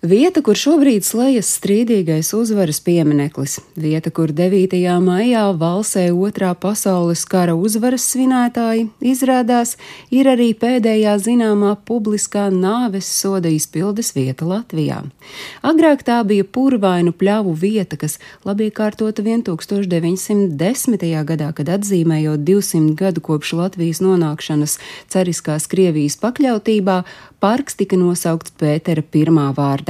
Vieta, kur šobrīd slēdzas strīdīgais uzvaras piemineklis, vieta, kur 9. maijā valsē otrā pasaules kara uzvaras svinētāji, izrādās, ir arī pēdējā zināmā publiskā nāves soda izpildes vieta Latvijā. Agrāk tā bija purvainu pļavu vieta, kas labi iekārtota 1910. gadā, kad atzīmējot 200 gadu kopš Latvijas nonākšanas cariskās Krievijas pakļautībā, parks tika nosaukts Pētera vārdā vārdā,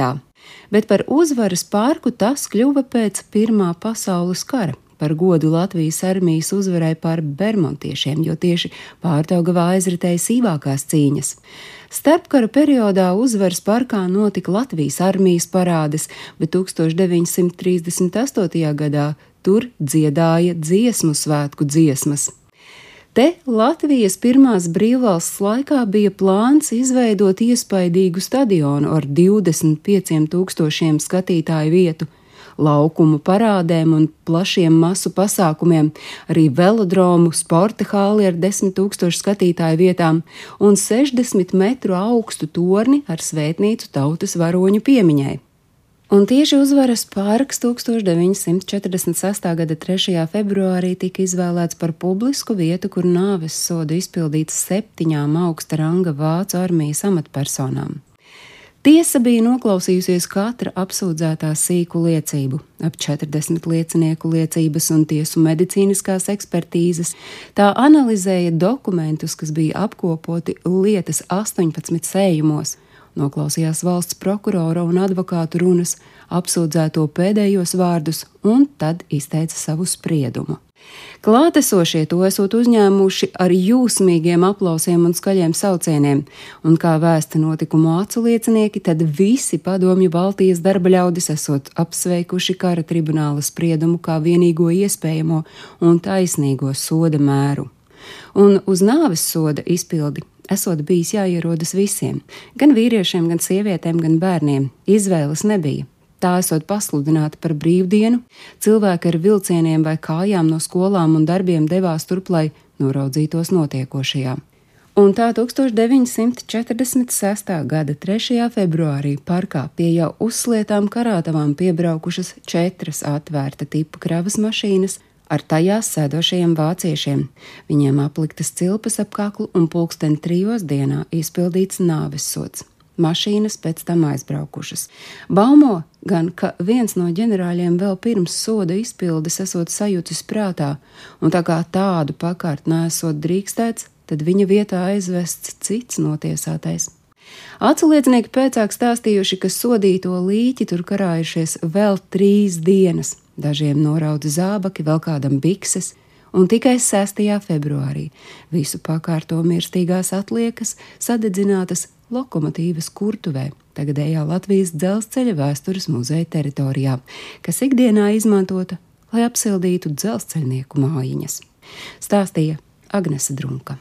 bet par uzvaras parku tas kļuva pēc Pirmā pasaules kara. Par godu Latvijas armijas uzvarai pār bermontiešiem, jo tieši pārtaugavā aizritēja sīvākās cīņas. Starpkara periodā uzvaras parkā notika Latvijas armijas parādes, bet 1938. gadā tur dziedāja dziesmu svētku dziesmas. Te Latvijas pirmās brīvvalsts laikā bija plāns izveidot iespaidīgu stadionu ar 25 tūkstošiem skatītāju vietu, laukumu parādēm un plašiem masu pasākumiem, arī velodromu, sporta hāli ar 10 tūkstošu skatītāju vietām un 60 metru augstu torni ar svētnīcu tautas varoņu piemiņai. Un tieši uzvaras parks 1946. gada 3. februārī tika izvēlēts par publisku vietu, kur nāves sodu izpildīts septiņām augsta ranga vācu armijas amatpersonām. Tiesa bija noklausījusies katra apsūdzētā sīku liecību, ap 40 liecinieku liecības un tiesu medicīniskās ekspertīzes. Tā analizēja dokumentus, kas bija apkopoti lietas 18 sējumos noklausījās valsts prokurora un advokātu runas, apsūdzēto pēdējos vārdus un tad izteica savu spriedumu. Klātesošie to esot uzņēmuši ar jūsmīgiem aplausiem un skaļiem saucieniem, un kā vēsta notikumu acu liecinieki, tad visi padomju Baltijas darba ļaudis esot apsveikuši kara tribunāla spriedumu kā vienīgo iespējamo un taisnīgo soda mēru. Un uz nāves soda izpildi esot bijis jāierodas visiem, gan vīriešiem, gan sievietēm, gan bērniem. Izvēles nebija. Tā esot pasludināta par brīvdienu, cilvēki ar vilcieniem vai kājām no skolām un darbiem devās turp, lai noraudzītos notiekošajā. Un tā 1946. gada 3. februārī parkā pie jau uzslietām karātavām piebraukušas četras atvērta tipa kravas mašīnas, ar tajās sēdošajiem vāciešiem. Viņiem apliktas cilpas ap kaklu un pulksten trijos dienā izpildīts nāves sots. Mašīnas pēc tam aizbraukušas. Baumo gan, ka viens no ģenerāļiem vēl pirms soda izpildes esot sajūtis prātā, un tā kā tādu pakārt nesot drīkstēts, tad viņa vietā aizvests cits notiesātais. Aculiecinieki pēcāk stāstījuši, ka sodīto līķi tur karājušies vēl trīs dienas, dažiem norauda zābaki, vēl kādam bikses, un tikai 6. februārī visu pakārto mirstīgās atliekas sadedzinātas lokomotīvas kurtuvē, tagadējā Latvijas dzelzceļa vēstures muzeja teritorijā, kas ikdienā izmantota, lai apsildītu dzelzceļnieku mājiņas. Stāstīja Agnese Drunka.